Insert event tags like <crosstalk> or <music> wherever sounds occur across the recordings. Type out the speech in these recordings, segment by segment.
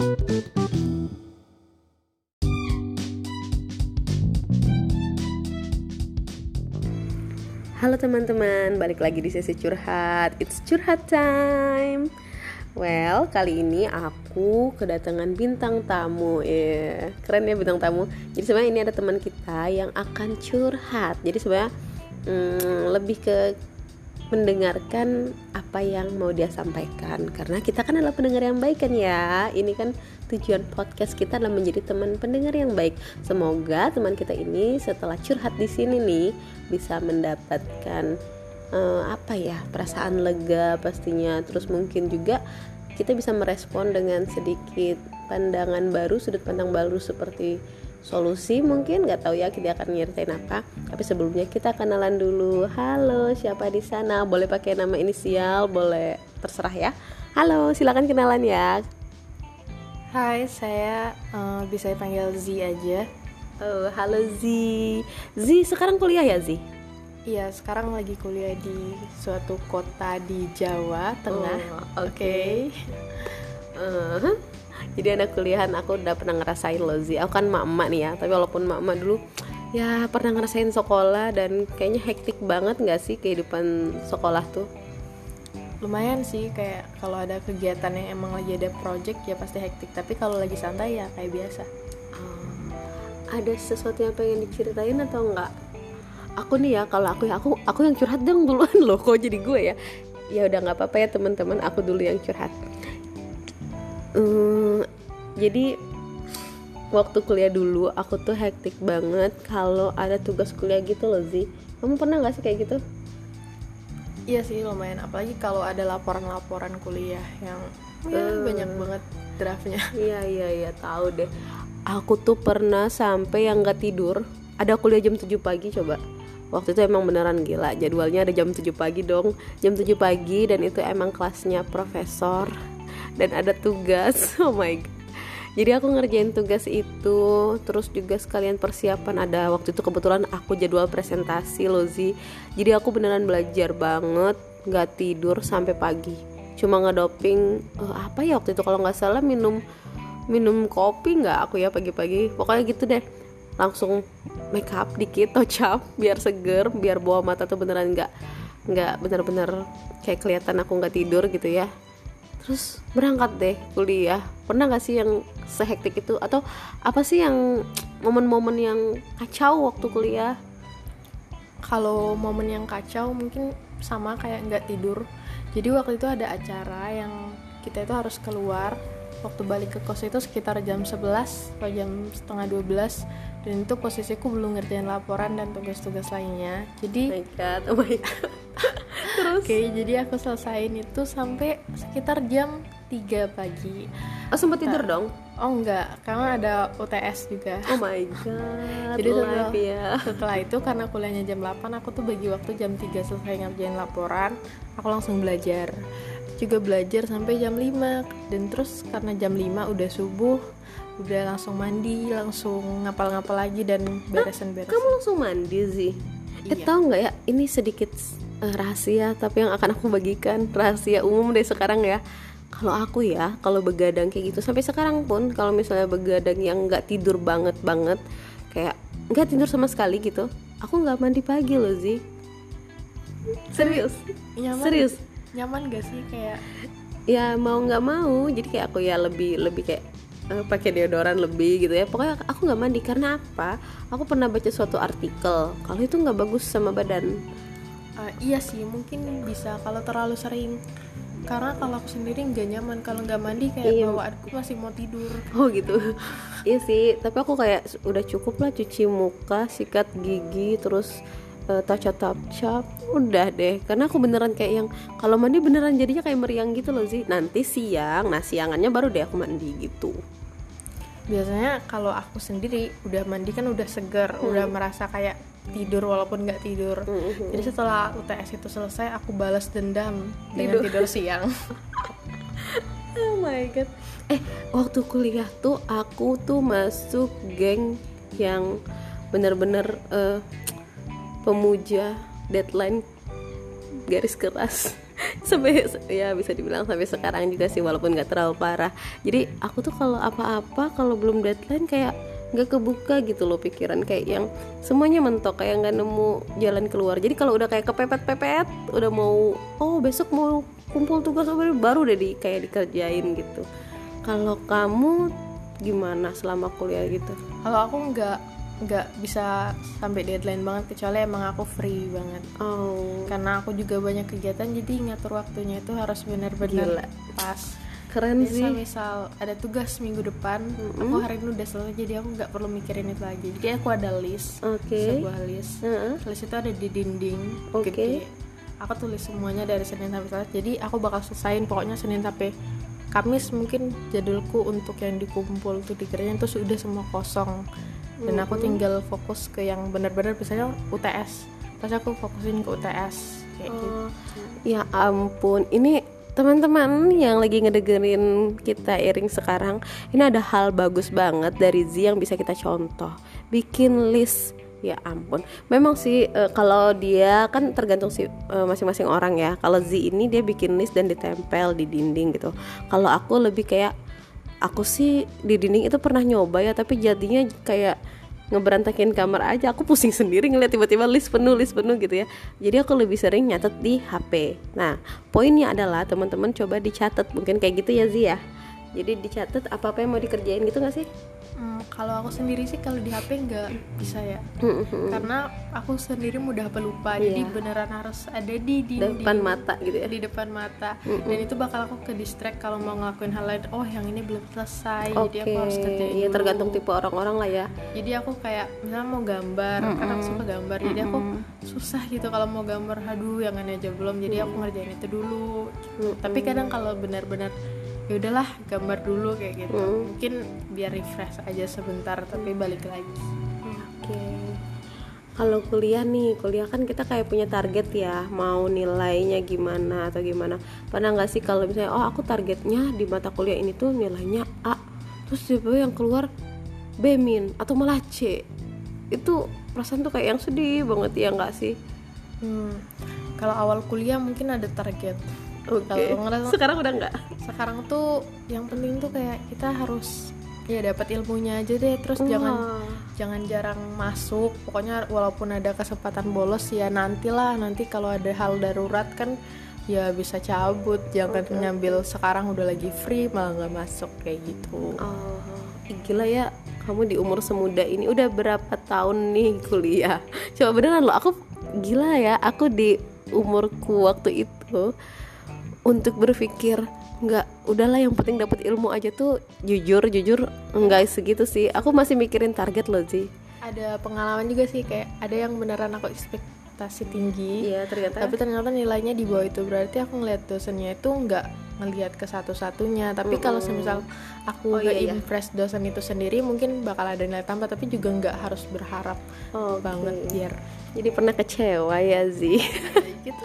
Halo teman-teman, balik lagi di sesi curhat. It's curhat time. Well, kali ini aku kedatangan bintang tamu. Yeah. keren ya bintang tamu. Jadi sebenarnya ini ada teman kita yang akan curhat. Jadi sebenarnya hmm, lebih ke mendengarkan apa yang mau dia sampaikan. Karena kita kan adalah pendengar yang baik kan ya? Ini kan tujuan podcast kita adalah menjadi teman pendengar yang baik. Semoga teman kita ini setelah curhat di sini nih bisa mendapatkan uh, apa ya perasaan lega pastinya. Terus mungkin juga kita bisa merespon dengan sedikit pandangan baru sudut pandang baru seperti solusi mungkin nggak tahu ya kita akan nyeritain apa tapi sebelumnya kita kenalan dulu. Halo siapa di sana? Boleh pakai nama inisial boleh terserah ya. Halo silakan kenalan ya. Hai saya uh, bisa panggil Z aja. Oh halo Z. Z sekarang kuliah ya Z? Iya, sekarang lagi kuliah di suatu kota di Jawa Tengah. Oh, Oke. Okay. Uh -huh jadi anak kuliahan aku udah pernah ngerasain loh sih aku kan mak-mak nih ya tapi walaupun mak-mak dulu ya pernah ngerasain sekolah dan kayaknya hektik banget nggak sih kehidupan sekolah tuh? Lumayan sih kayak kalau ada kegiatan yang emang lagi ada project ya pasti hektik. Tapi kalau lagi santai ya kayak biasa. Oh, ada sesuatu yang pengen diceritain atau enggak aku nih ya kalau aku ya aku aku yang curhat dong duluan <laughs> loh kok jadi gue ya? Ya udah nggak apa-apa ya teman-teman. Aku dulu yang curhat um, jadi waktu kuliah dulu aku tuh hektik banget kalau ada tugas kuliah gitu loh Zi. Kamu pernah gak sih kayak gitu? Iya sih lumayan. Apalagi kalau ada laporan-laporan kuliah yang uh, banyak banget draftnya. <laughs> Iya iya iya tahu deh. Aku tuh pernah sampai yang gak tidur ada kuliah jam 7 pagi coba. Waktu itu emang beneran gila jadwalnya ada jam 7 pagi dong. Jam 7 pagi dan itu emang kelasnya profesor dan ada tugas. <laughs> Oh my god jadi aku ngerjain tugas itu terus juga sekalian persiapan. Ada waktu itu kebetulan aku jadwal presentasi loh Zi. Jadi aku beneran belajar banget nggak tidur sampai pagi. Cuma ngedoping uh, apa ya waktu itu kalau nggak salah minum minum kopi nggak aku ya pagi-pagi. Pokoknya gitu deh. Langsung make up dikit <laughs> touch up biar seger biar bawa mata tuh beneran nggak nggak bener-bener kayak kelihatan aku nggak tidur gitu ya terus berangkat deh kuliah. Pernah gak sih yang sehektik itu? Atau apa sih yang momen-momen yang kacau waktu kuliah? Kalau momen yang kacau mungkin sama kayak nggak tidur. Jadi waktu itu ada acara yang kita itu harus keluar. Waktu balik ke kos itu sekitar jam 11 atau jam setengah 12 dan itu posisiku belum ngerjain laporan dan tugas-tugas lainnya. Jadi oh my god oh my god <laughs> terus? Oke okay, jadi aku selesaiin itu sampai sekitar jam 3 pagi. Oh sempat tidur dong? Oh enggak. Karena ada UTS juga. Oh my god jadi setelah, ya. setelah itu karena kuliahnya jam 8 aku tuh bagi waktu jam 3 selesai ngerjain laporan aku langsung belajar. Juga belajar sampai jam 5 dan terus karena jam 5 udah subuh udah langsung mandi langsung ngapal-ngapal lagi dan beresan-beresan kamu langsung mandi sih? Eh, iya. eh tau nggak ya ini sedikit uh, rahasia tapi yang akan aku bagikan rahasia umum deh sekarang ya. Kalau aku ya kalau begadang kayak gitu sampai sekarang pun kalau misalnya begadang yang nggak tidur banget banget kayak nggak tidur sama sekali gitu aku nggak mandi pagi loh sih serius? Nyaman, serius? Nyaman gak sih kayak? Ya mau nggak mau jadi kayak aku ya lebih lebih kayak uh, pakai deodoran lebih gitu ya. Pokoknya aku nggak mandi karena apa? Aku pernah baca suatu artikel kalau itu nggak bagus sama badan uh, iya sih mungkin bisa kalau terlalu sering. Karena kalau aku sendiri nggak nyaman kalau nggak mandi kayak iya. bawaanku masih mau tidur. Oh gitu. <laughs> Iya sih tapi aku kayak udah cukup lah cuci muka sikat gigi terus uh, touch up touch up udah deh. Karena aku beneran kayak yang kalau mandi beneran jadinya kayak meriang gitu loh sih nanti siang nah siangannya baru deh aku mandi gitu. Biasanya kalau aku sendiri udah mandi kan udah seger hmm. udah merasa kayak tidur walaupun nggak tidur. Mm-hmm. jadi setelah UTS itu selesai aku balas dendam tidur. dengan tidur. siang. <laughs> Oh my god. Eh waktu kuliah tuh aku tuh masuk geng yang bener-bener uh, pemuja deadline garis keras. <laughs> Sampai ya bisa dibilang sampai sekarang juga sih walaupun nggak terlalu parah. Jadi aku tuh kalau apa-apa kalau belum deadline kayak nggak kebuka gitu loh pikiran kayak yang semuanya mentok kayak nggak nemu jalan keluar. Jadi kalau udah kayak kepepet-pepet udah mau oh besok mau kumpul tugas baru udah di kayak dikerjain gitu. Kalau kamu gimana selama kuliah gitu? Kalau aku nggak nggak bisa sampai deadline banget kecuali emang aku free banget. Oh. Karena aku juga banyak kegiatan jadi ngatur waktunya itu harus benar-benar pas keren misal sih. misal ada tugas minggu depan aku hari ini udah selesai jadi aku nggak perlu mikirin itu lagi. Jadi aku ada list oke. sebuah list. Heeh. list itu ada di dinding Oke. gede. Aku tulis semuanya dari Senin sampai Selasa. Jadi aku bakal selesain pokoknya Senin sampai Kamis mungkin jadulku untuk yang dikumpul tuh dikerjain tuh sudah semua kosong. Dan aku tinggal fokus ke yang benar-benar misalnya UTS terus aku fokusin ke UTS kayak gitu. Oh, ya ampun, ini teman-teman yang lagi ngedengerin kita iring sekarang, ini ada hal bagus banget dari Z yang bisa kita contoh. Bikin list. Ya ampun. Memang sih eh, kalau dia kan tergantung sih eh, masing-masing orang ya. Kalau Z ini dia bikin list dan ditempel di dinding gitu. Kalau aku lebih kayak aku sih di dinding itu pernah nyoba ya, tapi jadinya kayak ngeberantakin kamar aja. Aku pusing sendiri ngeliat tiba-tiba list penuh list penuh gitu ya. Jadi aku lebih sering nyatet di HP nah poinnya adalah teman-teman coba dicatat. Mungkin kayak gitu ya Zia jadi dicatat apa apa yang mau dikerjain gitu gak sih Hmm, kalau aku sendiri sih kalau di HP nggak bisa ya. Karena aku sendiri mudah pelupa jadi Iya. beneran harus ada di dinding depan mata gitu ya? di depan mata. Dan itu bakal aku ke distract kalau mau ngelakuin hal lain. Oh yang ini belum selesai jadi Oke, aku harus kerjain iya tergantung tipe orang-orang lah ya. jadi aku kayak misalnya mau gambar karena aku suka gambar jadi aku susah gitu kalau mau gambar aduh yang ini aja belum jadi aku ngerjain itu dulu. Tapi kadang kalau benar-benar ya udahlah gambar dulu kayak gitu mungkin biar refresh aja sebentar tapi balik lagi Oke. Kalau kuliah nih, kuliah kan kita kayak punya target ya, mau nilainya gimana atau gimana. Pernah nggak sih kalau misalnya, oh aku targetnya di mata kuliah ini tuh nilainya A, terus tiba-tiba yang keluar B min atau malah C. Itu perasaan tuh kayak yang sedih banget ya nggak sih? Hmm, kalau awal kuliah mungkin ada target. Kalau ngerasa Sekarang udah nggak? sekarang tuh yang penting tuh kayak kita harus ya dapat ilmunya aja deh. Terus jangan Wah. jangan jarang masuk. Pokoknya walaupun ada kesempatan bolos ya nantilah nanti kalau ada hal darurat kan ya bisa cabut. Jangan nyambil sekarang udah lagi free malah nggak masuk kayak gitu. Oh, gila ya kamu di umur semuda ini udah berapa tahun nih kuliah? Coba beneran loh, aku gila ya, aku di umurku waktu itu untuk berpikir nggak udahlah yang penting dapat ilmu aja tuh jujur jujur nggak segitu sih. Aku masih mikirin target loh sih Ada pengalaman juga sih kayak ada yang beneran aku ekspektasi tinggi. iya ternyata. tapi ternyata nilainya di bawah itu. Berarti aku ngeliat dosennya itu nggak ngelihat ke satu-satunya. Tapi kalau semisal aku Oh, nggak iya, iya. impress dosen itu sendiri mungkin bakal ada nilai tambah tapi juga nggak harus berharap Oke. banget biar jadi pernah kecewa ya Zi? <laughs> Gitu.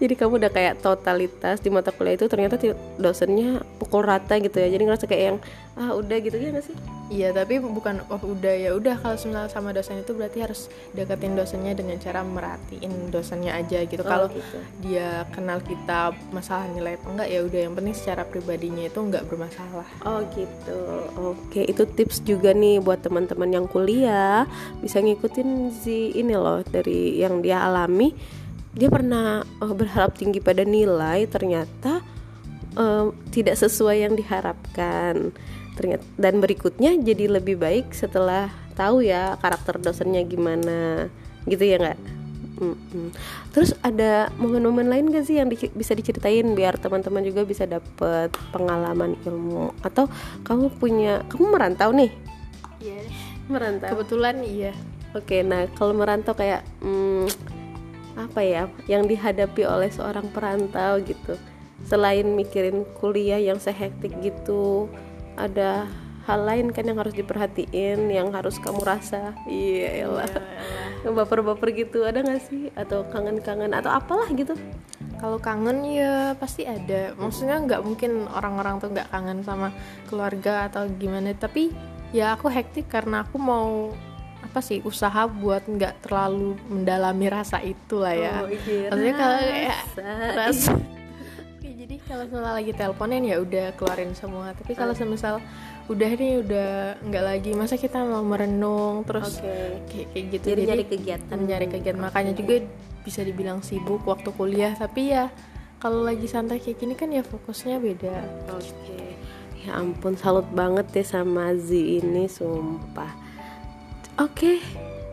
Jadi kamu udah kayak totalitas di mata kuliah itu ternyata dosennya pukul rata gitu ya. Jadi ngerasa kayak yang ah udah gitu ya nggak sih? Iya tapi bukan oh udah ya udah. Kalau semisal sama dosen itu berarti harus deketin dosennya dengan cara merhatiin dosennya aja gitu. Kalau gitu. dia kenal kita masalah nilai apa enggak ya udah yang penting secara pribadinya itu nggak bermasalah Oh gitu. Oke, itu tips juga nih buat teman-teman yang kuliah bisa ngikutin si ini loh dari yang dia alami. Dia pernah eh, berharap tinggi pada nilai, ternyata eh, tidak sesuai yang diharapkan. Ternyata dan berikutnya jadi lebih baik setelah tahu ya karakter dosennya gimana. Gitu ya nggak? Mm-mm. Terus ada momen-momen lain gak sih yang di- bisa diceritain biar teman-teman juga bisa dapet pengalaman ilmu? Atau kamu punya kamu merantau nih? Iya merantau? Kebetulan iya. Oke nah kalau merantau kayak hmm, apa ya yang dihadapi oleh seorang perantau gitu. Selain mikirin kuliah yang sehektik gitu ada hal lain kan yang harus diperhatiin yang harus kamu rasa iya elah baper-baper gitu ada gak sih atau kangen-kangen atau apalah gitu Kalau kangen ya pasti ada. Maksudnya nggak mungkin orang-orang tuh nggak kangen sama keluarga atau gimana. Tapi ya aku hektik karena aku mau apa sih usaha buat nggak terlalu mendalami rasa itu lah ya. Oh, iya, Maksudnya kalau kayak rasa. rasa kalau semisal lagi teleponin ya udah keluarin semua tapi kalau semisal udah nih udah nggak lagi masa kita mau merenung terus Oke. kayak kayak gitu Jadi nyari kegiatan. nyari kegiatan makanya juga bisa dibilang sibuk waktu kuliah tapi ya kalau lagi santai kayak gini kan ya fokusnya beda Oke. Ya ampun, salut banget deh sama Z ini, sumpah. Oke,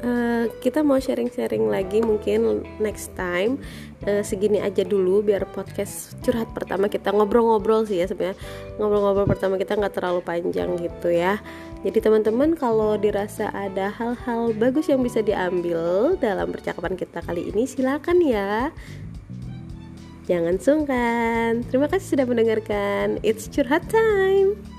eh, kita mau sharing-sharing lagi mungkin next time. Eh, segini aja dulu biar podcast curhat pertama kita ngobrol-ngobrol sih ya sebenarnya. Ngobrol-ngobrol pertama kita nggak terlalu panjang gitu ya. Jadi teman-teman kalau dirasa ada hal-hal bagus yang bisa diambil dalam percakapan kita kali ini silakan ya. Jangan sungkan. Terima kasih sudah mendengarkan. It's curhat time.